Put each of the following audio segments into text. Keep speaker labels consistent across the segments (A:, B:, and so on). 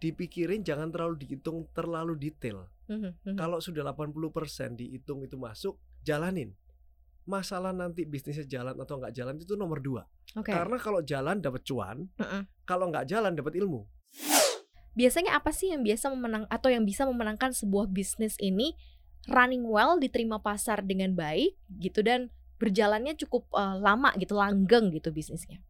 A: dipikirin jangan terlalu dihitung terlalu detail.
B: Mhm, mhm.
A: Kalau sudah 80% dihitung itu masuk, jalanin. Masalah nanti bisnisnya jalan atau nggak jalan itu nomor dua.
B: Oke.
A: Karena kalau jalan dapat cuan,
B: Heeh.
A: kalau nggak jalan dapat ilmu.
B: Biasanya apa sih yang biasa memenang atau yang bisa memenangkan sebuah bisnis ini running well, diterima pasar dengan baik gitu dan berjalannya cukup eh, lama gitu, langgeng gitu bisnisnya.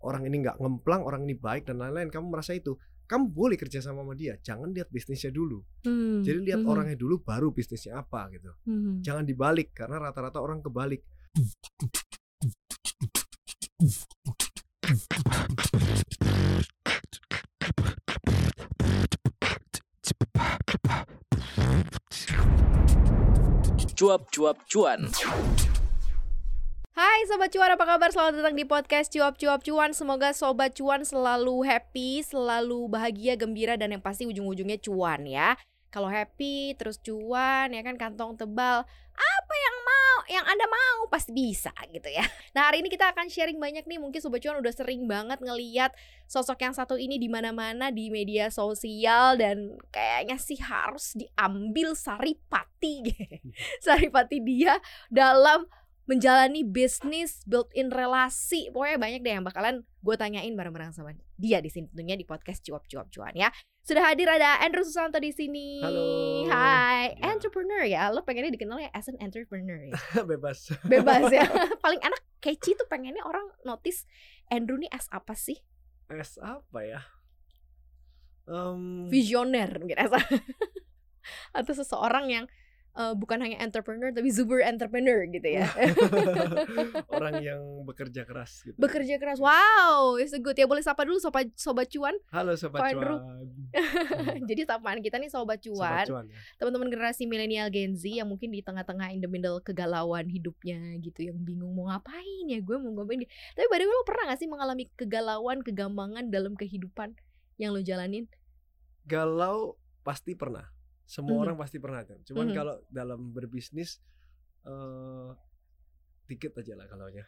A: Orang ini nggak ngemplang, orang ini baik dan lain-lain. Kamu merasa itu, kamu boleh kerja sama sama dia. Jangan lihat bisnisnya dulu.
B: Hmm,
A: Jadi lihat
B: mhm,
A: orangnya dulu, baru bisnisnya apa gitu.
B: mhm.
A: Jangan dibalik karena rata-rata orang kebalik.
C: Cuap-cuap cuan.
B: Hai Sobat Cuan, apa kabar? Selamat datang di podcast Cuap Cuap Cuan. Semoga Sobat Cuan selalu happy, selalu bahagia, gembira Dan yang pasti ujung-ujungnya cuan ya. Kalau happy, terus cuan, ya kan kantong tebal. Apa yang mau, yang Anda mau pasti bisa gitu ya. Nah hari ini kita akan sharing banyak nih. Mungkin Sobat Cuan udah sering banget ngeliat sosok yang satu ini di mana-mana di media sosial Dan kayaknya sih harus diambil saripati Saripati dia dalam menjalani bisnis, build in relasi. Pokoknya banyak deh yang bakalan gue tanyain bareng-bareng sama dia di sini tentunya di podcast cuap-cuap cuan ya. Sudah hadir ada Andrew Susanto di sini.
A: Halo.
B: Hai,
A: Ya.
B: entrepreneur ya. Lo pengennya dikenal ya as an entrepreneur ya.
A: Bebas.
B: Bebas ya. Paling enak catchy tuh pengennya orang notice Andrew nih as apa sih?
A: Es apa ya? Em,
B: Visioner mungkin as atau seseorang yang eh, bukan hanya entrepreneur tapi super entrepreneur gitu ya.
A: orang yang bekerja keras gitu.
B: Bekerja keras. Wow, it's a good. Ya boleh sapa dulu sobat sobat cuan.
A: Halo sobat cuan.
B: Jadi sapaan kita nih sobat
A: Sobat
B: cuan,
A: ya.
B: teman-teman generasi milenial Gen Z yang mungkin di tengah-tengah in the middle kegalauan hidupnya gitu, yang bingung mau ngapain ya gue mau ngapain. Tapi by the way lo pernah gak sih mengalami kegalauan, kegambangan dalam kehidupan yang lo jalanin?
A: Galau pasti pernah. Semua
B: Mhm.
A: orang pasti pernah kan. Cuman
B: Mhm.
A: kalau dalam berbisnis eh dikit aja lah galaunya.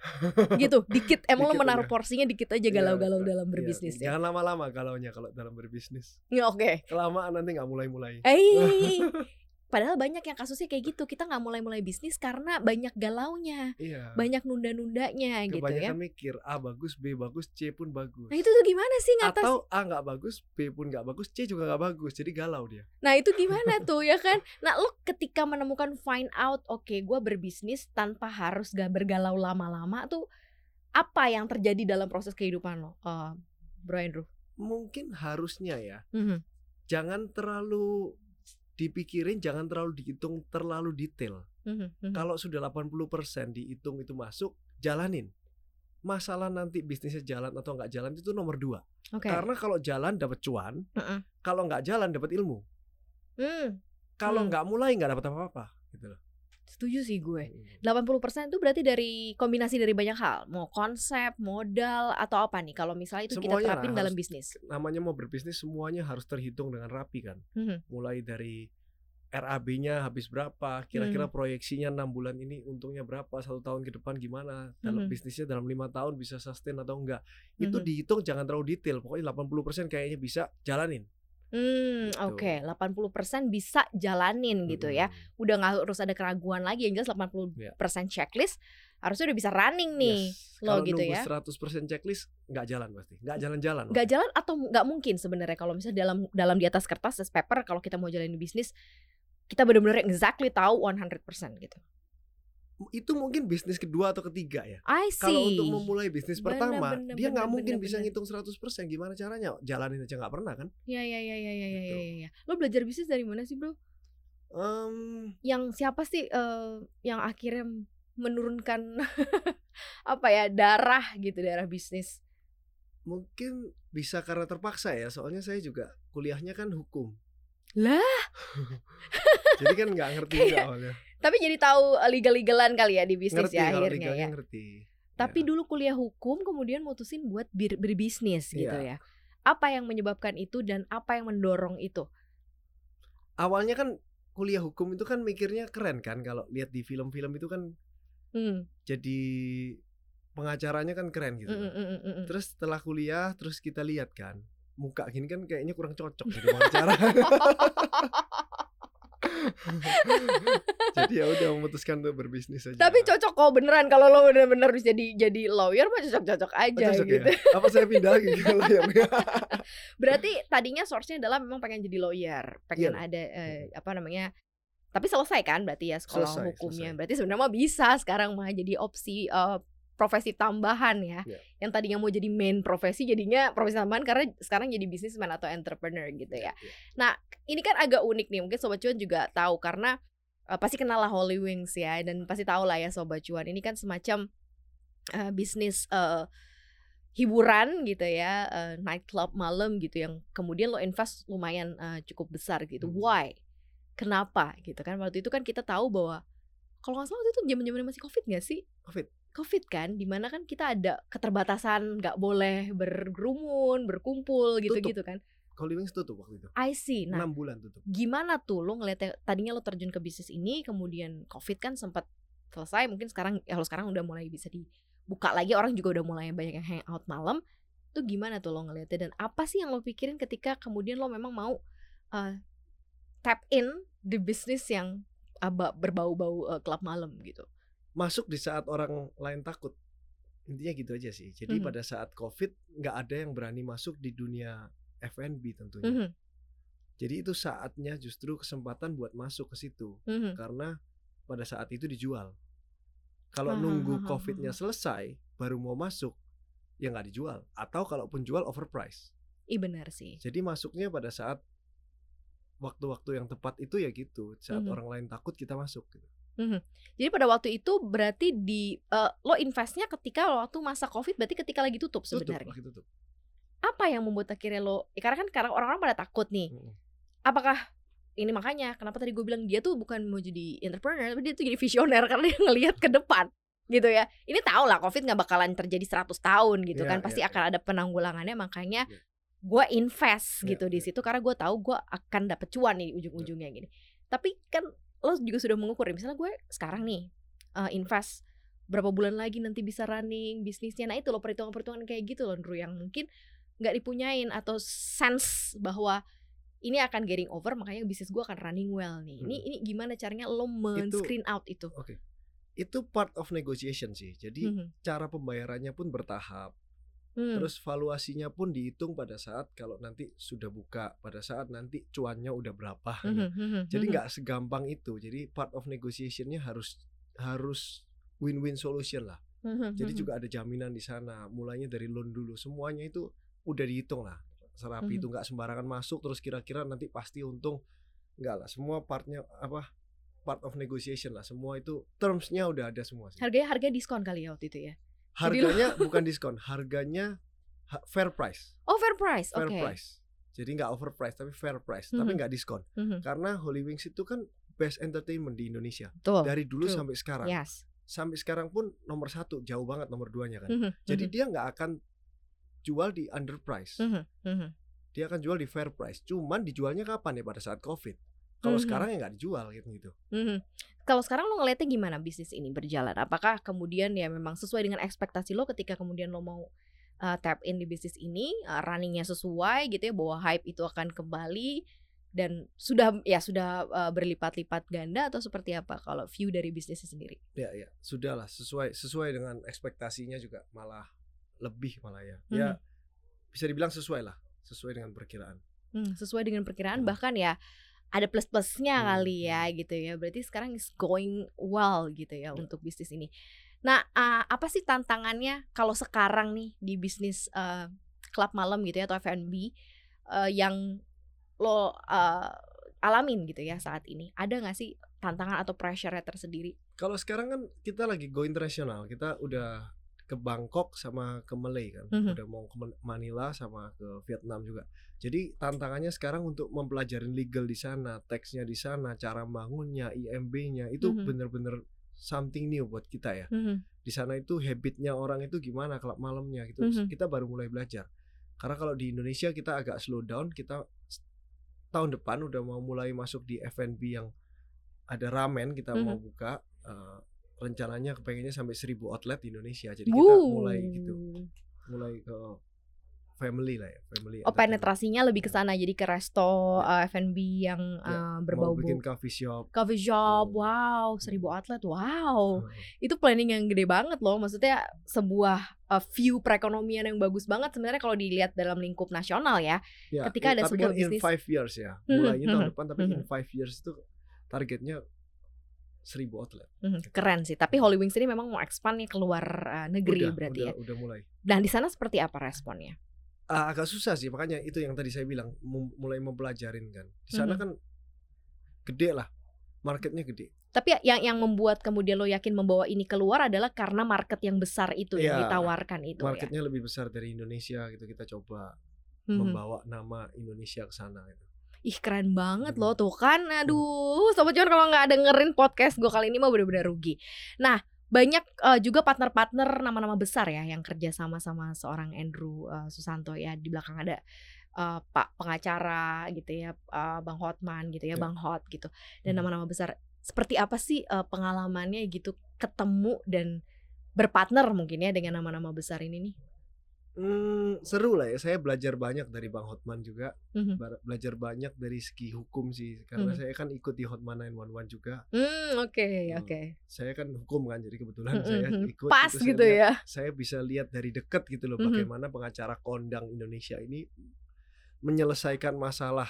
B: Gitu, dikit. Emang lo
A: Dikit
B: menaruh
A: aja.
B: porsinya dikit aja
A: Iya,
B: galau-galau dalam
A: iya.
B: berbisnis ya.
A: Jangan lama-lama galaunya kalau dalam berbisnis.
B: Ya, Oke.
A: Kelamaan nanti nggak mulai-mulai.
B: Eh, padahal banyak yang kasusnya kayak gitu. Kita nggak mulai-mulai bisnis karena banyak galaunya,
A: Iya.
B: banyak nunda-nundanya gitu ya.
A: Kebanyakan mikir A bagus, B bagus, C pun bagus.
B: Nah itu tuh gimana sih ngatas?
A: Atau A nggak bagus, B pun nggak bagus, C juga nggak bagus. Jadi galau dia.
B: Nah itu gimana tuh ya kan? Nah lo ketika menemukan find out, oke gue berbisnis tanpa harus gak bergalau lama-lama tuh apa yang terjadi dalam proses kehidupan lo, Eh, Bro Andrew?
A: Mungkin harusnya ya.
B: Mhm.
A: Jangan terlalu dipikirin, jangan terlalu dihitung terlalu detail.
B: Mhm, mhm.
A: Kalau sudah 80% dihitung itu masuk, jalanin. Masalah nanti bisnisnya jalan atau nggak jalan itu nomor dua.
B: Oke.
A: Karena kalau jalan dapat cuan,
B: Heeh.
A: kalau nggak jalan dapat ilmu.
B: Hmm,
A: Kalau
B: Hmm.
A: nggak mulai nggak dapat apa-apa. Gitu loh.
B: Setuju sih gue. 80% itu berarti dari kombinasi dari banyak hal, mau konsep, modal atau apa nih? Kalau misalnya itu kita
A: Semuanya lah,
B: terapin
A: harus-
B: dalam bisnis.
A: Namanya mau berbisnis semuanya harus terhitung dengan rapi kan.
B: Mhm.
A: Mulai dari RAB-nya habis berapa,
B: Hmm.
A: kira-kira proyeksinya enam bulan ini untungnya berapa, satu tahun ke depan gimana, dalam
B: Mhm.
A: bisnisnya dalam lima tahun bisa sustain atau enggak. Itu
B: Mhm.
A: dihitung jangan terlalu detail. Pokoknya 80% kayaknya bisa jalanin.
B: Hmm,
A: Gitu.
B: oke, 80% bisa jalanin gitu ya.
A: Mm-mm.
B: Udah nggak harus ada keraguan lagi, yang jelas 80% checklist harusnya udah bisa running nih.
A: Yes.
B: lo
A: Kalau
B: gitu
A: nunggu
B: ya.
A: 100% checklist nggak jalan pasti. Nggak jalan-jalan.
B: Nggak jalan atau nggak mungkin sebenarnya kalau misalnya dalam dalam di atas kertas as paper kalau kita mau jalanin bisnis kita benar-benar exactly tahu 100% gitu.
A: Itu mungkin bisnis kedua atau ketiga ya.
B: I see.
A: Kalau untuk memulai bisnis
B: Bener,
A: pertama,
B: bener,
A: dia nggak mungkin
B: bener,
A: bisa
B: bener.
A: ngitung 100%. Gimana caranya? Jalanin aja nggak pernah kan?
B: Ya ya ya ya ya ya
A: Gitu.
B: ya ya. Lo belajar bisnis dari mana sih, Bro?
A: Em,
B: Yang siapa sih eh, yang akhirnya menurunkan apa ya darah gitu darah bisnis
A: mungkin bisa karena terpaksa ya. Soalnya saya juga kuliahnya kan hukum.
B: lah
A: Jadi kan nggak ngerti juga
B: Kayak
A: awalnya.
B: tapi jadi tahu legal-legalan kali ya di bisnis
A: Ngerti
B: ya akhirnya ya
A: ngerti.
B: tapi
A: Ya.
B: dulu kuliah hukum kemudian mutusin buat bir- berbisnis gitu ya
A: Iya.
B: apa yang menyebabkan itu dan apa yang mendorong itu
A: awalnya kan kuliah hukum itu kan mikirnya keren kan kalau lihat di film-film itu kan
B: hmm.
A: jadi pengacaranya kan keren gitu.
B: mm, mm, mm, mm, mm.
A: Terus setelah kuliah terus kita lihat kan muka gini kan kayaknya kurang cocok jadi wawancara. jadi ya udah memutuskan untuk berbisnis aja.
B: Tapi cocok kok beneran kalau lo bener-bener bisa jadi jadi lawyer mah cocok-cocok
A: Oh,
B: aja
A: cocok
B: gitu.
A: ya? Apa saya pindah lagi ke lawyer?
B: Berarti tadinya source-nya adalah memang pengen jadi lawyer, pengen
A: Iya.
B: ada eh, apa namanya? Tapi selesai kan berarti ya sekolah
A: Selesai,
B: hukumnya.
A: selesai.
B: Berarti sebenarnya mah bisa sekarang mah jadi opsi eh, profesi tambahan ya.
A: Iya.
B: Yang tadinya mau jadi main profesi jadinya profesi tambahan karena sekarang jadi businessman atau entrepreneur gitu ya.
A: Iya.
B: Ini kan agak unik nih, mungkin sobat cuan juga tahu karena eh, pasti kenal lah Holy Wings ya dan pasti tahu lah ya sobat cuan. Ini kan semacam eh, bisnis eh, hiburan gitu ya, eh, nightclub malam gitu yang kemudian lo invest lumayan eh, cukup besar gitu.
A: Hmm.
B: Why? Kenapa gitu kan? Waktu itu kan kita tahu bahwa kalau nggak salah waktu itu zaman-zaman masih covid nggak sih?
A: Covid.
B: Covid kan, di mana kan kita ada keterbatasan, nggak boleh berkerumun, berkumpul gitu-gitu kan.
A: Wings tutup waktu itu.
B: I see. Nah,
A: 6 bulan tutup.
B: gimana tuh lo ngeliatnya tadinya lo terjun ke bisnis ini kemudian covid kan sempat selesai mungkin sekarang ya kalau sekarang udah mulai bisa dibuka lagi orang juga udah mulai banyak yang hangout malam tuh gimana tuh lo ngeliatnya dan apa sih yang lo pikirin ketika kemudian lo memang mau uh, tap in di bisnis yang aba berbau-bau uh, klub malam gitu
A: Masuk di saat orang lain takut. Intinya gitu aja sih. Jadi
B: Mhm.
A: pada saat Covid nggak ada yang berani masuk di dunia F&B tentunya.
B: Mhm,
A: Jadi itu saatnya justru kesempatan buat masuk ke situ
B: mhm.
A: karena pada saat itu dijual. Kalau
B: Ah,
A: nunggu COVID-nya
B: ah.
A: selesai baru mau masuk ya nggak dijual atau kalaupun jual overprice.
B: Ih benar sih
A: Jadi masuknya pada saat waktu-waktu yang tepat itu ya gitu. Saat
B: Mhm.
A: orang lain takut kita masuk gitu.
B: Jadi pada waktu itu berarti di uh, lo investnya ketika waktu masa covid berarti ketika lagi tutup
A: Tutup,
B: sebenarnya
A: lagi tutup.
B: apa yang membuat akhirnya lo ya karena kan karena orang-orang pada takut nih
A: Mm-mm.
B: apakah ini makanya kenapa tadi gue bilang dia tuh bukan mau jadi entrepreneur tapi dia tuh jadi visioner karena dia ngelihat ke depan gitu ya ini tau lah covid nggak bakalan terjadi 100 tahun gitu
A: Iya,
B: kan pasti
A: iya,
B: akan ada penanggulangannya makanya
A: Iya.
B: gue invest
A: Iya,
B: gitu di
A: iya.
B: situ karena gue tahu gue akan dapet cuan nih ujung-ujungnya gini tapi kan lo juga sudah mengukur ya, misalnya gue sekarang nih eh, invest berapa bulan lagi nanti bisa running bisnisnya nah itu loh perhitungan-perhitungan kayak gitu loh Ndru yang mungkin nggak dipunyain atau sense bahwa ini akan getting over makanya bisnis gue akan running well nih ini
A: Hmm.
B: ini gimana caranya lo men-screen out itu
A: Itu part of negotiation sih. Jadi
B: Mhm.
A: cara pembayarannya pun bertahap.
B: Hmm.
A: Terus valuasinya pun dihitung pada saat kalau nanti sudah buka, pada saat nanti cuannya udah berapa.
B: Mhm,
A: gitu.
B: mhm,
A: Jadi
B: mhm.
A: nggak segampang itu. Jadi part of negotiationnya harus harus win-win solution lah.
B: Mhm,
A: Jadi juga ada jaminan di sana. Mulainya dari loan dulu, semuanya itu udah dihitung lah. Serapi
B: Mhm.
A: itu nggak sembarangan masuk. Terus kira-kira nanti pasti untung. Nggak lah. Semua partnya apa? Part of negotiation lah. Semua itu termsnya udah ada semua sih.
B: harganya harga diskon kali ya waktu itu ya
A: Harganya bukan diskon, harganya ha- fair price,
B: oh fair price
A: fair price. Jadi nggak overprice tapi fair price, tapi
B: Mhm.
A: nggak diskon.
B: Mhm.
A: Karena Holy Wings itu kan best entertainment di Indonesia
B: betul
A: dari dulu
B: true.
A: sampai sekarang.
B: yes
A: Sampai sekarang pun nomor satu, jauh banget nomor duanya kan.
B: Mhm,
A: Jadi
B: mhm,
A: dia nggak akan jual di underprice,
B: mhm, mhm.
A: dia akan jual di fair price. Cuman dijualnya kapan ya pada saat COVID? Kalau
B: Mhm.
A: sekarang ya nggak dijual gitu gitu.
B: Mhm. Kalau sekarang lo ngeliatnya gimana bisnis ini berjalan? Apakah kemudian ya memang sesuai dengan ekspektasi lo ketika kemudian lo mau uh, tap in di bisnis ini, uh, runningnya sesuai gitu ya, bahwa hype itu akan kembali dan sudah ya sudah uh, berlipat-lipat ganda atau seperti apa kalau view dari bisnisnya sendiri?
A: Ya ya, sudahlah sesuai sesuai dengan ekspektasinya juga malah lebih malah ya. Ya
B: Mhm.
A: bisa dibilang sesuai lah, sesuai dengan perkiraan.
B: Hmm, sesuai dengan perkiraan
A: Hmm.
B: bahkan ya ada plus-plusnya
A: Hmm,
B: kali ya gitu ya. Berarti sekarang is going well gitu ya
A: Ya.
B: untuk bisnis ini. Nah, uh, apa sih tantangannya kalau sekarang nih di bisnis uh, klub malam gitu ya atau F&B uh, yang lo uh, alamin gitu ya saat ini? Ada nggak sih tantangan atau pressure tersendiri?
A: Kalau sekarang kan kita lagi go internasional, kita udah ke Bangkok sama ke Malay kan,
B: Mhm.
A: udah mau ke Man- Manila sama ke Vietnam juga. Jadi tantangannya sekarang untuk mempelajari legal di sana, teksnya di sana, cara bangunnya, IMB-nya itu
B: Mhm.
A: bener-bener something new buat kita ya.
B: Mhm,
A: Di sana itu habitnya orang itu gimana klub malamnya gitu.
B: Mhm.
A: Kita baru mulai belajar. Karena kalau di Indonesia kita agak slow down, kita tahun depan udah mau mulai masuk di F&B yang ada ramen kita mau
B: Mhm.
A: buka eh, rencananya kepengennya sampai 1000 outlet di Indonesia. Jadi kita
B: Wuh.
A: mulai gitu, mulai ke family lah ya family
B: Oh penetrasinya lebih ke sana jadi ke resto uh, F&B yang
A: Ya,
B: uh,
A: mau
B: berbau
A: bikin coffee shop
B: coffee shop.
A: Hmm.
B: Wow, seribu outlet. Wow.
A: Hmm.
B: Itu planning yang gede banget loh. Maksudnya sebuah uh, view perekonomian yang bagus banget sebenarnya kalau dilihat dalam lingkup nasional ya.
A: Ya,
B: Ketika
A: eh,
B: ada
A: tapi
B: sebuah
A: kan in
B: bisnis-
A: five years ya
B: Mhm,
A: mulainya tahun
B: mhm,
A: depan tapi in
B: mhm.
A: five years itu targetnya seribu outlet
B: Hmm, keren sih. Tapi Holy Wings ini memang mau expand nih keluar uh, negeri
A: udah,
B: berarti
A: udah,
B: ya.
A: udah mulai
B: Dan di sana seperti apa responnya?
A: Ah, agak susah sih makanya itu yang tadi saya bilang mem- mulai mempelajarin kan di sana
B: Mhm.
A: kan gede lah marketnya gede
B: Tapi ya- yang yang membuat kemudian lo yakin membawa ini keluar adalah karena market yang besar itu yang
A: Iya,
B: ditawarkan itu ya.
A: marketnya lebih besar dari Indonesia gitu kita coba
B: Mhm.
A: membawa nama Indonesia ke sana gitu.
B: Ih keren banget loh tuh kan Aduh. Sobat Cuan kalau nggak dengerin podcast gue kali ini mah bener-bener rugi. Nah banyak eh, juga partner-partner nama-nama besar ya Yang kerja sama sama seorang Andrew eh, Susanto ya. Di belakang ada eh, Pak pengacara gitu ya eh, Bang Hotman gitu ya
A: Ya.
B: Bang Hot gitu. Dan
A: Mhm.
B: nama-nama besar. Seperti apa sih eh, pengalamannya gitu Ketemu dan berpartner mungkin ya dengan nama-nama besar ini nih
A: Hmm, seru lah ya saya belajar banyak dari Bang Hotman juga
B: Mhm.
A: Bar- belajar banyak dari segi hukum sih karena
B: Mhm.
A: saya kan ikut di Hotman 911 juga
B: Hmm oke
A: Hmm.
B: oke
A: saya kan hukum kan jadi kebetulan
B: Mhm,
A: saya
B: mhm.
A: ikut
B: Pas
A: itu saya
B: gitu
A: lihat-
B: ya
A: saya bisa lihat dari dekat gitu loh
B: Mhm.
A: bagaimana pengacara kondang Indonesia ini menyelesaikan masalah,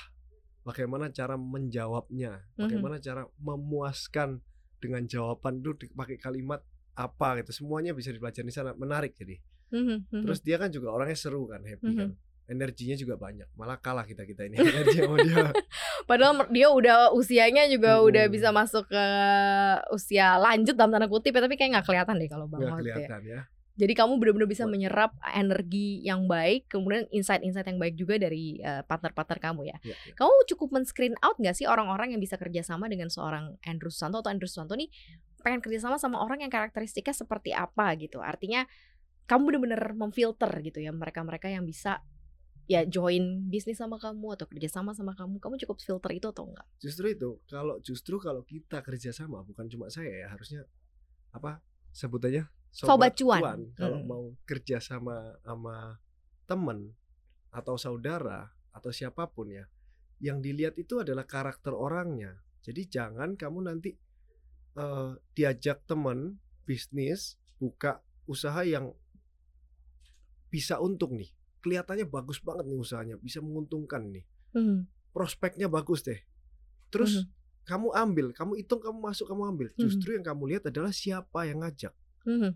A: bagaimana cara menjawabnya,
B: Mhm.
A: bagaimana cara memuaskan dengan jawaban itu pakai kalimat apa gitu. Semuanya bisa dipelajari di sana, menarik jadi.
B: Mhm.
A: Terus dia kan juga orangnya seru kan, happy
B: Mhm.
A: kan. Energinya juga banyak. Malah kalah kita-kita ini energi sama dia.
B: Padahal dia udah usianya juga
A: Hmm.
B: udah bisa masuk ke usia lanjut dalam tanda kutip ya, tapi kayak nggak kelihatan deh kalau Bang
A: Nggak
B: ya.
A: kelihatan ya.
B: Jadi kamu benar-benar bisa menyerap energi yang baik, kemudian insight-insight yang baik juga dari eh, partner-partner kamu ya.
A: Ya, ya.
B: Kamu cukup men-screen out gak sih orang-orang yang bisa kerjasama dengan seorang Andrew Susanto atau Andrew Susanto nih pengen kerjasama sama orang yang karakteristiknya seperti apa gitu. Artinya kamu benar-benar memfilter gitu ya mereka-mereka yang bisa ya join bisnis sama kamu atau kerjasama sama kamu. Kamu cukup filter itu atau enggak?
A: Justru itu, kalau justru kalau kita kerjasama bukan cuma saya ya, harusnya apa sebutannya
B: Sobat cuan.
A: Kalau
B: Mm.
A: mau kerja sama sama temen atau saudara atau siapa pun ya, yang dilihat itu adalah karakter orangnya. Jadi jangan kamu nanti eh, diajak temen bisnis buka usaha yang bisa untung nih. Kelihatannya bagus banget nih usahanya, bisa menguntungkan nih
B: Hmm.
A: prospeknya bagus deh. Terus kamu ambil, kamu hitung, kamu masuk, kamu ambil.
B: Mhm.
A: Justru yang kamu lihat adalah siapa yang ngajak.
B: Mhm.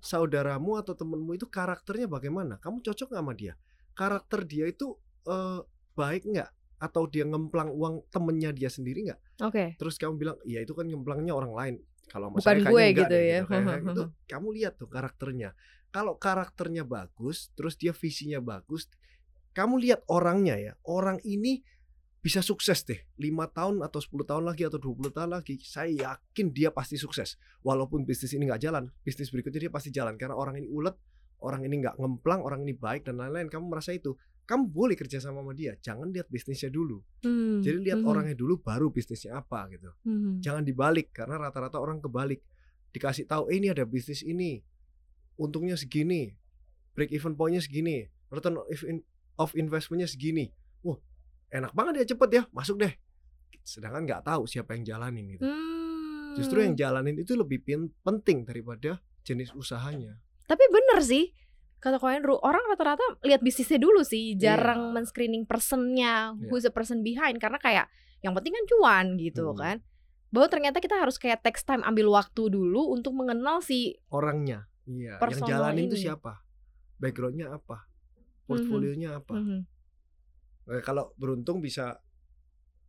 A: Saudaramu atau temenmu itu karakternya bagaimana? Kamu cocok nggak sama dia? Karakter dia itu eh, baik nggak? Atau dia ngemplang uang temennya dia sendiri nggak?
B: Oke.
A: Terus kamu bilang, iya itu kan ngemplangnya orang lain. Kalau sama
B: Bukan
A: saya
B: gue gitu
A: deh,
B: ya.
A: Kayak
B: Mhm,
A: gitu. Kamu lihat tuh karakternya. Kalau karakternya bagus, terus dia visinya bagus, kamu lihat orangnya ya. Orang ini bisa sukses deh. 5 tahun atau 10 tahun lagi atau 20 tahun lagi, saya yakin dia pasti sukses. Walaupun bisnis ini nggak jalan, bisnis berikutnya dia pasti jalan karena orang ini ulet, orang ini nggak ngemplang, orang ini baik dan lain-lain. Kamu merasa itu. Kamu boleh kerja sama sama dia, jangan lihat bisnisnya dulu.
B: Hmm.
A: Jadi lihat
B: Mhm.
A: orangnya dulu baru bisnisnya apa gitu
B: Mhm.
A: jangan dibalik karena rata-rata orang kebalik dikasih tahu eh, ini ada bisnis ini untungnya segini break even pointnya segini return of, in- of investmentnya segini wah enak banget ya cepet ya masuk deh sedangkan nggak tahu siapa yang jalanin gitu
B: Hmm.
A: justru yang jalanin itu lebih penting daripada jenis usahanya
B: Tapi bener sih kata Ko Andrew, orang rata-rata lihat bisnisnya dulu sih, jarang
A: Iya.
B: men-screening personnya,
A: Iya.
B: who's the person behind karena kayak yang penting kan cuan gitu
A: Hmm.
B: kan. Bahwa ternyata kita harus kayak text time ambil waktu dulu untuk mengenal si
A: orangnya iya yang
B: Personal
A: jalanin itu
B: ini.
A: siapa backgroundnya apa portfolionya apa
B: Mhm.
A: Eh, kalau beruntung bisa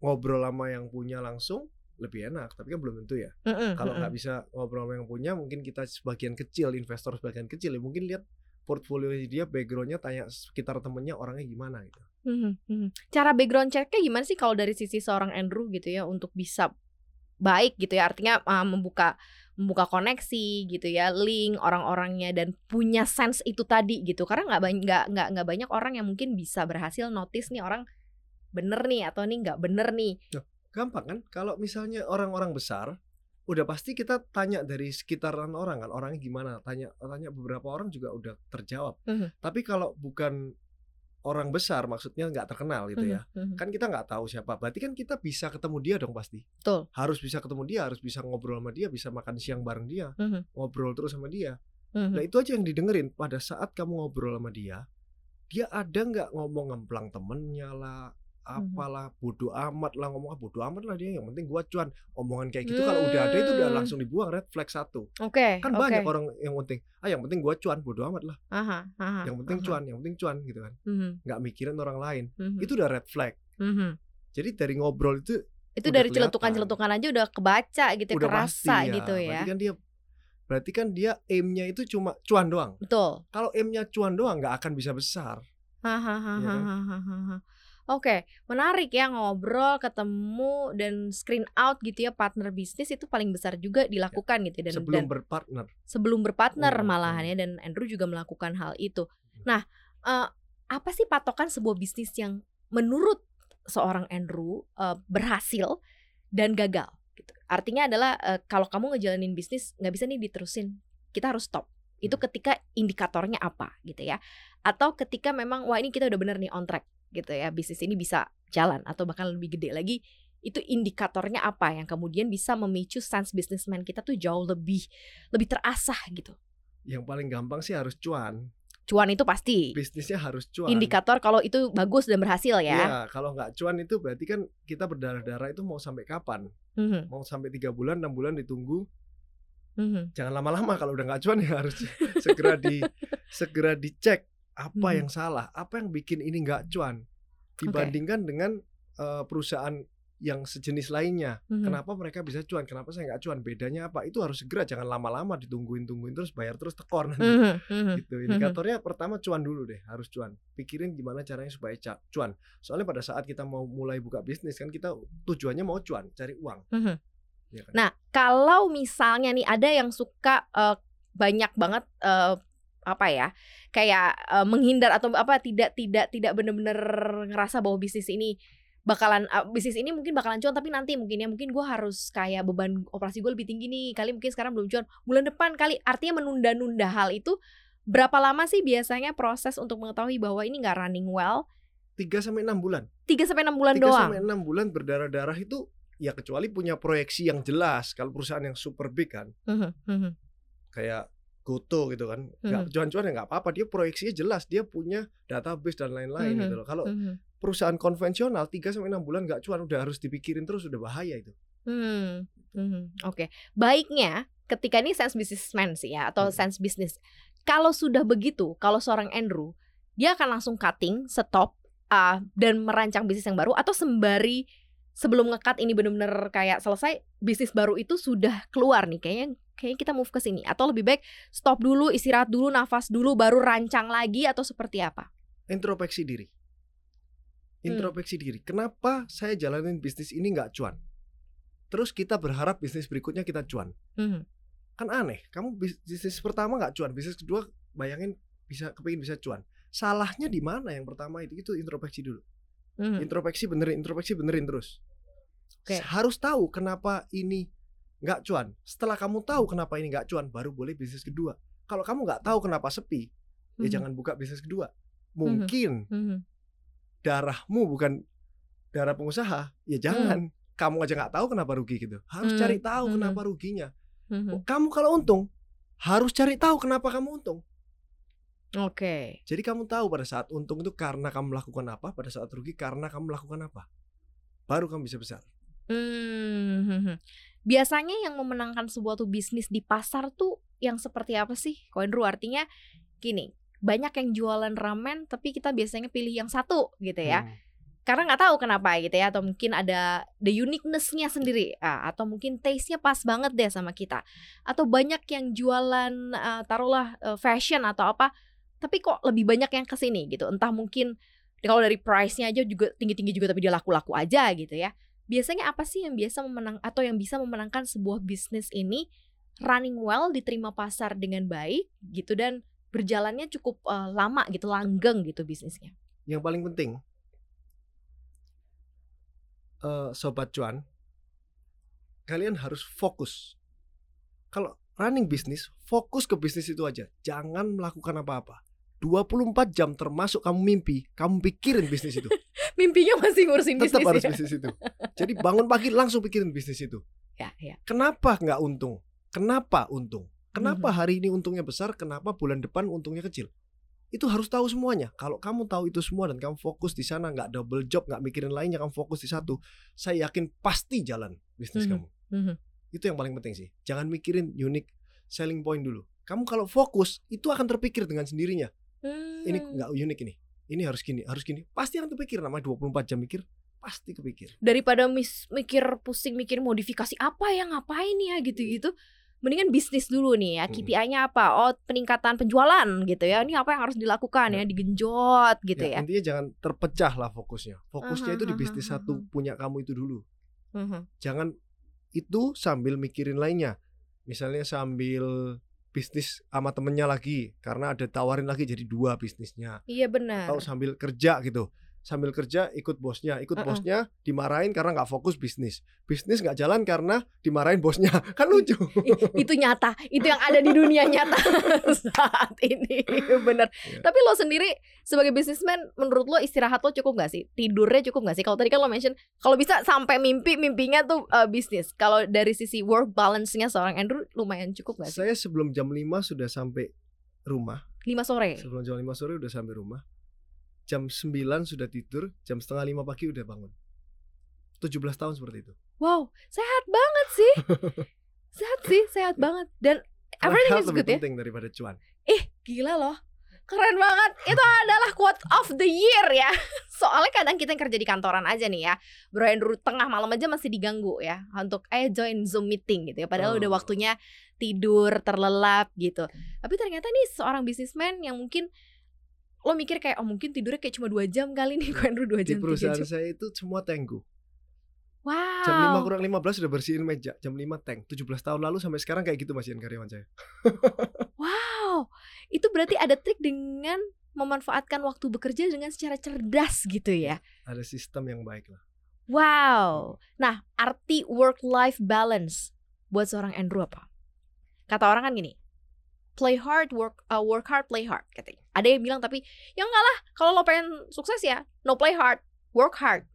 A: ngobrol sama yang punya langsung lebih enak tapi kan belum tentu ya
B: Mhm,
A: kalau
B: mhm.
A: nggak bisa ngobrol sama yang punya mungkin kita sebagian kecil investor sebagian kecil ya mungkin lihat portfolio dia backgroundnya tanya sekitar temennya orangnya gimana gitu
B: Mhm, mhm. Cara background checknya gimana sih kalau dari sisi seorang Andrew gitu ya untuk bisa baik gitu ya artinya uh, membuka membuka koneksi gitu ya link orang-orangnya dan punya sense itu tadi gitu. Karena nggak banyak nggak nggak nggak banyak orang yang mungkin bisa berhasil notice nih orang bener nih atau nih nggak bener nih.
A: Gampang kan? Kalau misalnya orang-orang besar udah pasti kita tanya dari sekitaran orang kan? Orangnya gimana? Tanya tanya beberapa orang juga udah terjawab.
B: Mhm.
A: tapi kalau bukan orang besar maksudnya nggak terkenal gitu ya.
B: Mhm, mhm.
A: Kan kita nggak tahu siapa. Berarti kan kita bisa ketemu dia dong pasti.
B: Betul.
A: Harus bisa ketemu dia, harus bisa ngobrol sama dia, bisa makan siang bareng dia,
B: Mhm,
A: ngobrol terus sama dia.
B: mhm.
A: Nah itu aja yang didengerin pada saat kamu ngobrol sama dia, dia ada nggak ngomong ngemplang temennya lah. Apalah bodoh amat lah ngomong ah bodoh amat lah dia yang penting gua cuan omongan kayak gitu kalau udah ada itu udah
B: Hmm.
A: langsung dibuang red flag satu
B: Oke,
A: kan
B: oke.
A: banyak orang yang penting ah yang penting gua cuan bodoh amat lah
B: Aha, aha,
A: yang penting
B: aha.
A: cuan yang penting cuan gitu kan
B: Mhm,
A: nggak mikirin orang lain
B: mhm,
A: itu udah red flag
B: mhm.
A: jadi dari ngobrol itu
B: Itu dari celetukan-celetukan aja udah kebaca gitu,
A: udah
B: kerasa
A: pasti
B: gitu ya.
A: berarti kan dia berarti kan dia aimnya itu cuma cuan doang
B: Betul.
A: kalau aimnya cuan doang nggak akan bisa besar
B: Hahaha.
A: Iya kan?
B: Oke, menarik ya ngobrol, ketemu dan screen out gitu ya partner bisnis itu paling besar juga dilakukan gitu dan
A: sebelum
B: dan
A: berpartner
B: sebelum berpartner
A: Hmm,
B: malahan
A: hmm.
B: ya dan Andrew juga melakukan hal itu. Nah, eh, apa sih patokan sebuah bisnis yang menurut seorang Andrew eh, berhasil dan gagal? Gitu. Artinya adalah eh, kalau kamu ngejalanin bisnis nggak bisa nih diterusin, kita harus stop. Itu
A: Hmm.
B: ketika indikatornya apa gitu ya? Atau ketika memang wah ini kita udah bener nih on track gitu ya bisnis ini bisa jalan atau bahkan lebih gede lagi itu indikatornya apa yang kemudian bisa memicu sense businessman kita tuh jauh lebih lebih terasah gitu.
A: yang paling gampang sih harus cuan
B: Cuan itu pasti
A: bisnisnya harus cuan
B: indikator kalau itu bagus dan berhasil ya.
A: Iya, kalau nggak cuan itu berarti kan kita berdarah-darah itu mau sampai kapan?
B: Mhm,
A: Mau sampai tiga bulan, enam bulan ditunggu.
B: Mhm.
A: Jangan lama-lama kalau udah nggak cuan ya harus segera di segera dicek apa
B: Mhm.
A: yang salah, apa yang bikin ini nggak cuan dibandingkan dengan eh, perusahaan yang sejenis lainnya.
B: Mhm.
A: Kenapa mereka bisa cuan? Kenapa saya nggak cuan? Bedanya apa? Itu harus segera, jangan lama-lama ditungguin tungguin terus bayar terus tekor nanti.
B: Mhm, mhm,
A: gitu
B: mhm.
A: indikatornya pertama cuan dulu deh harus cuan pikirin gimana caranya supaya cuan soalnya pada saat kita mau mulai buka bisnis kan kita tujuannya mau cuan cari uang
B: Mhm.
A: Ya kan?
B: Nah, kalau misalnya nih ada yang suka eh, banyak banget eh, apa ya, kayak eh, menghindar atau apa tidak tidak tidak benar-benar ngerasa bahwa bisnis ini bakalan eh, bisnis ini mungkin bakalan cuan tapi nanti mungkin ya mungkin gue harus kayak beban operasi gue lebih tinggi nih kali mungkin sekarang belum cuan bulan depan kali. Artinya menunda-nunda hal itu berapa lama sih biasanya proses untuk mengetahui bahwa ini nggak running well?
A: 3 sampai enam bulan.
B: 3 sampai enam bulan
A: 3
B: doang?
A: sampai enam bulan berdarah-darah itu ya kecuali punya proyeksi yang jelas kalau perusahaan yang super big kan.
B: Mhm,
A: kayak Goto gitu kan. Nggak cuan-cuan ya nggak apa-apa dia proyeksinya jelas dia punya database dan lain-lain gitu loh. Kalau perusahaan konvensional 3 sampai enam bulan nggak cuan udah harus dipikirin terus udah bahaya itu.
B: Hmm, mhm, oke. Baiknya ketika ini sense businessman sih ya atau
A: Hmm.
B: sense business. Kalau sudah begitu, kalau seorang Andrew dia akan langsung cutting, stop ah, dan merancang bisnis yang baru atau sembari sebelum ngekat ini benar-benar kayak selesai bisnis baru itu sudah keluar nih kayaknya kayaknya kita move ke sini atau lebih baik stop dulu istirahat dulu nafas dulu baru rancang lagi atau seperti apa?
A: introspeksi diri.
B: Hmm.
A: Introspeksi diri. Kenapa saya jalanin bisnis ini nggak cuan? Terus kita berharap bisnis berikutnya kita cuan.
B: Mhm,
A: Kan aneh. Kamu bis- bisnis pertama nggak cuan, bisnis kedua bayangin bisa kepingin bisa cuan. Salahnya di mana yang pertama itu? Itu introspeksi dulu.
B: mhm.
A: Introspeksi benerin, introspeksi benerin terus.
B: Oke.
A: Harus tahu kenapa ini nggak cuan. Setelah kamu tahu kenapa ini nggak cuan, baru boleh bisnis kedua. Kalau kamu nggak tahu kenapa sepi, ya
B: Mhm,
A: jangan buka bisnis kedua. Mungkin
B: mhm,
A: darahmu bukan darah pengusaha, ya jangan. Kamu aja nggak tahu kenapa rugi gitu. Harus
B: Hmm,
A: cari tahu
B: hmm.
A: kenapa ruginya.
B: mhm.
A: Kamu kalau untung harus cari tahu kenapa kamu untung.
B: Oke.
A: Jadi kamu tahu pada saat untung itu karena kamu melakukan apa, pada saat rugi karena kamu melakukan apa. Baru kamu bisa besar.
B: Hmm, biasanya yang memenangkan sebuah tuh bisnis di pasar tuh yang seperti apa sih? Koinru artinya gini, banyak yang jualan ramen tapi kita biasanya pilih yang satu gitu ya.
A: Hmm.
B: Karena nggak tahu kenapa gitu ya atau mungkin ada the uniqueness-nya sendiri ah, atau mungkin taste-nya pas banget deh sama kita. Atau banyak yang jualan ah, taruhlah eh, fashion atau apa tapi kok lebih banyak yang ke sini gitu. Entah mungkin kalau dari price-nya aja juga tinggi-tinggi juga tapi dia laku-laku aja gitu ya biasanya apa sih yang biasa memenang atau yang bisa memenangkan sebuah bisnis ini running well diterima pasar dengan baik gitu dan berjalannya cukup eh, lama gitu langgeng gitu bisnisnya.
A: Yang paling penting, eh, sobat cuan, kalian harus fokus. Kalau running bisnis, fokus ke bisnis itu aja. Jangan melakukan apa-apa. 24 jam termasuk kamu mimpi, kamu pikirin bisnis itu.
B: Mimpinya masih ngurusin
A: Tetap
B: bisnis
A: harus
B: ya.
A: bisnis itu. Jadi bangun pagi langsung pikirin bisnis itu.
B: Ya, ya.
A: Kenapa nggak untung? Kenapa untung? Kenapa
B: Mhm.
A: hari ini untungnya besar? Kenapa bulan depan untungnya kecil? Itu harus tahu semuanya. Kalau kamu tahu itu semua dan kamu fokus di sana, nggak double job, nggak mikirin lainnya, kamu fokus di satu, saya yakin pasti jalan bisnis
B: Mhm.
A: kamu.
B: Mhm.
A: Itu yang paling penting sih. Jangan mikirin unique selling point dulu. Kamu kalau fokus, itu akan terpikir dengan sendirinya. Ini
B: Hmm.
A: nggak unik ini. Ini harus gini, harus gini. Pasti akan terpikir. Namanya 24 jam mikir, pasti kepikir.
B: daripada mis- mikir pusing mikir modifikasi apa ya ngapain ya gitu-gitu mendingan bisnis dulu nih ya
A: Hmm.
B: KPI-nya apa oh peningkatan penjualan gitu ya ini apa yang harus dilakukan ya digenjot gitu
A: Ya,
B: ya,
A: Intinya jangan terpecah lah fokusnya. Fokusnya
B: Aha,
A: itu di bisnis
B: aha.
A: satu punya kamu itu dulu.
B: Mhm.
A: Jangan itu sambil mikirin lainnya. Misalnya sambil bisnis sama temennya lagi karena ada tawarin lagi jadi dua bisnisnya.
B: iya benar
A: Atau sambil kerja gitu. Sambil kerja ikut bosnya, ikut
B: Uh-uh.
A: bosnya dimarahin karena nggak fokus bisnis. Bisnis nggak jalan karena dimarahin bosnya. Kan lucu.
B: Itu nyata itu yang ada di dunia nyata saat ini bener
A: Iya.
B: tapi lo sendiri sebagai bisnismen menurut lo istirahat lo cukup gak sih tidurnya cukup gak sih kalau tadi kan lo mention kalau bisa sampai mimpi mimpinya tuh uh, bisnis kalau dari sisi work balance-nya seorang Andrew lumayan cukup gak sih
A: Saya sebelum jam 5 sudah sampai rumah.
B: lima sore
A: Sebelum jam 5 sore udah sampai rumah. Jam 9 sudah tidur, jam setengah 5 pagi udah bangun. 17 tahun seperti itu.
B: wow sehat banget sih. Sehat sih sehat banget. Dan everything is good ya.
A: penting daripada cuan.
B: ih gila loh. Keren banget. Itu adalah quote of the year ya. Soalnya kadang kita yang kerja di kantoran aja nih ya. Bro Andrew tengah malam aja masih diganggu ya untuk eh join zoom meeting gitu ya. Padahal udah
A: Oh.
B: waktunya tidur terlelap gitu. Tapi ternyata nih seorang bisnismen yang mungkin lo mikir kayak oh mungkin tidurnya kayak cuma dua jam kali nih bro Andrew dua
A: Di
B: jam tiga
A: perusahaan
B: jam
A: saya itu semua tenggu.
B: wow
A: Jam 5 kurang 15 sudah bersihin meja. Jam 5 tank. 17 tahun lalu sampai sekarang kayak gitu masihin karyawan saya.
B: wow itu berarti ada trik dengan memanfaatkan waktu bekerja dengan secara cerdas gitu ya
A: Ada sistem yang baik lah.
B: Wow. Nah, arti work life balance buat seorang Andrew apa? Kata orang kan gini. Play hard, work uh, work hard, play hard katanya. Ada yang bilang tapi ya enggak lah, kalau lo pengen sukses ya, no play hard, work hard.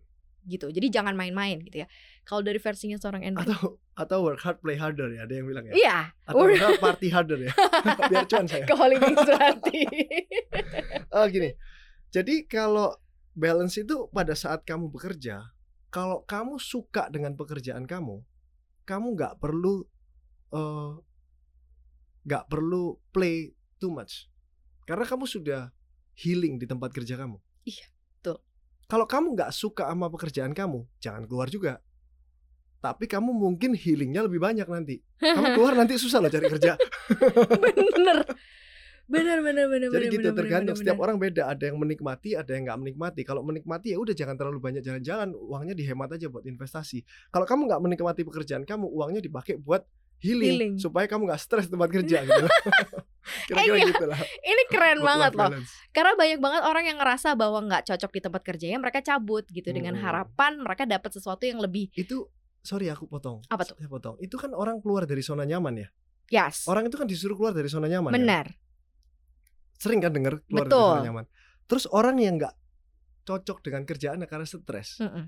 B: Gitu. Jadi jangan main-main gitu ya. Kalau dari versinya seorang Andrew.
A: Atau atau work hard play harder ya, ada yang bilang ya.
B: Iya,
A: Atau work hard party harder ya. Biar cuan saya.
B: ke Hollywood berarti.
A: Oh gini. Jadi kalau balance itu pada saat kamu bekerja, kalau kamu suka dengan pekerjaan kamu, kamu nggak perlu eh, nggak perlu play too much, karena kamu sudah healing di tempat kerja kamu.
B: Iya, betul.
A: Kalau kamu nggak suka sama pekerjaan kamu, jangan keluar juga. Tapi kamu mungkin healingnya lebih banyak nanti. Kamu keluar nanti susah loh cari kerja.
B: bener. Bener bener bener
A: Jadi
B: bener,
A: gitu
B: bener,
A: tergantung
B: bener,
A: setiap
B: bener.
A: orang beda. Ada yang menikmati, ada yang nggak menikmati. Kalau menikmati ya udah jangan terlalu banyak jalan-jalan. Uangnya dihemat aja buat investasi. Kalau kamu nggak menikmati pekerjaan kamu, uangnya dipakai buat healing,
B: Healing.
A: supaya kamu nggak stres di tempat kerja gitu. Kira-kira
B: iya.
A: gitu lah.
B: Ini keren banget loh.
A: balance.
B: Karena banyak banget orang yang ngerasa bahwa nggak cocok di tempat kerjanya, mereka cabut gitu dengan
A: Hmm.
B: harapan mereka dapat sesuatu yang lebih
A: Itu sorry aku potong.
B: Apa tuh?
A: Saya potong. Itu kan orang keluar dari zona nyaman ya.
B: yes.
A: Orang itu kan disuruh keluar dari zona nyaman. kan?
B: Benar.
A: Sering kan dengar keluar dari
B: Betul.
A: zona nyaman. Terus orang yang nggak cocok dengan kerjaannya karena stres.
B: Mm-mm.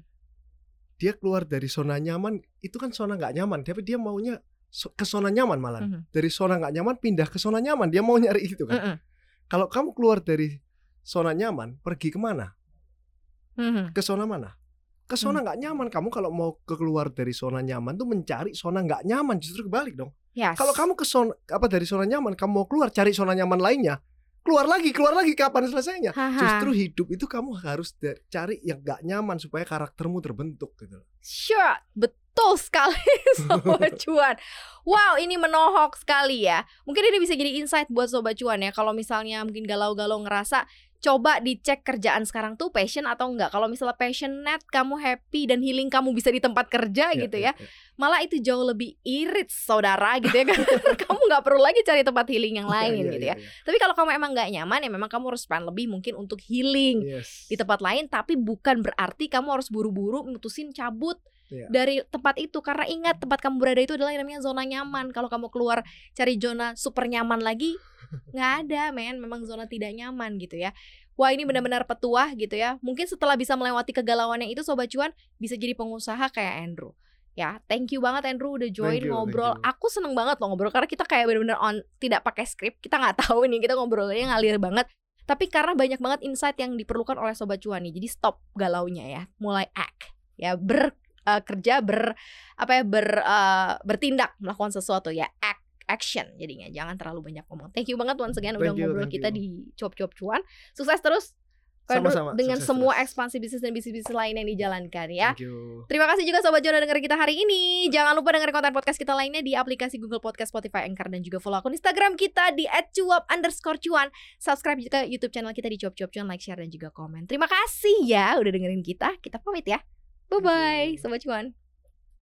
A: dia keluar dari zona nyaman itu kan zona nggak nyaman tapi dia maunya ke zona nyaman malah
B: Mhm.
A: dari zona nggak nyaman pindah ke zona nyaman dia mau nyari itu kan
B: Mm-mm.
A: kalau kamu keluar dari zona nyaman pergi ke mana
B: Mhm.
A: ke zona mana ke zona nggak nyaman kamu kalau mau ke- keluar dari zona nyaman tuh mencari zona nggak nyaman justru kebalik dong
B: Yes.
A: kalau kamu ke zona apa dari zona nyaman kamu mau keluar cari zona nyaman lainnya keluar lagi keluar lagi kapan selesainya
B: Haha.
A: justru hidup itu kamu harus cari yang nggak nyaman supaya karaktermu terbentuk gitu
B: Sure, betul sekali Sobat Cuan Wow, ini menohok sekali ya Mungkin ini bisa jadi insight buat Sobat Cuan ya Kalau misalnya mungkin galau-galau ngerasa Coba dicek kerjaan sekarang tuh passion atau enggak Kalau misalnya passionate, kamu happy dan healing kamu bisa di tempat kerja
A: Ya,
B: gitu
A: ya,
B: ya
A: ya.
B: Malah itu jauh lebih irit saudara gitu ya kan Kamu nggak perlu lagi cari tempat healing yang lain
A: Iya,
B: gitu
A: iya,
B: ya
A: iya.
B: Tapi kalau kamu emang nggak nyaman ya memang kamu harus spend lebih mungkin untuk healing
A: Yes.
B: di tempat lain tapi bukan berarti kamu harus buru-buru mutusin cabut
A: Iya.
B: dari tempat itu. Karena ingat tempat kamu berada itu adalah yang namanya zona nyaman. Kalau kamu keluar cari zona super nyaman lagi nggak ada men. Memang zona tidak nyaman gitu ya. Wah ini benar-benar petuah gitu ya. Mungkin setelah bisa melewati kegalauannya itu sobat cuan bisa jadi pengusaha kayak Andrew. Ya thank you banget Andrew udah join
A: you,
B: ngobrol. aku seneng banget loh ngobrol karena kita kayak benar-benar on tidak pakai skrip kita nggak tahu nih kita ngobrolnya ngalir banget. Tapi karena banyak banget insight yang diperlukan oleh sobat cuan nih jadi stop galaunya ya. Mulai act ya ber eh, kerja ber apa ya ber eh, bertindak melakukan sesuatu ya act action jadinya. Jangan terlalu banyak ngomong. Thank you banget once again udah
A: you,
B: ngobrol kita
A: you.
B: di cuap-cuap cuan sukses terus
A: Sama-sama,
B: dengan
A: sukses
B: semua
A: terus.
B: ekspansi bisnis dan bisnis-bisnis lain yang dijalankan ya.
A: Thank you.
B: Terima kasih juga Sobat udah dengerin kita hari ini. Jangan lupa dengerin konten podcast kita lainnya di aplikasi Google Podcast, Spotify, Anchor Dan juga follow akun Instagram kita di @cuap underscore cuan Subscribe juga YouTube channel kita di Cuap Cuap Cuan Like, share, dan juga komen. Terima kasih ya udah dengerin kita. Kita pamit ya Bye-bye
A: you.
B: Sobat Cuan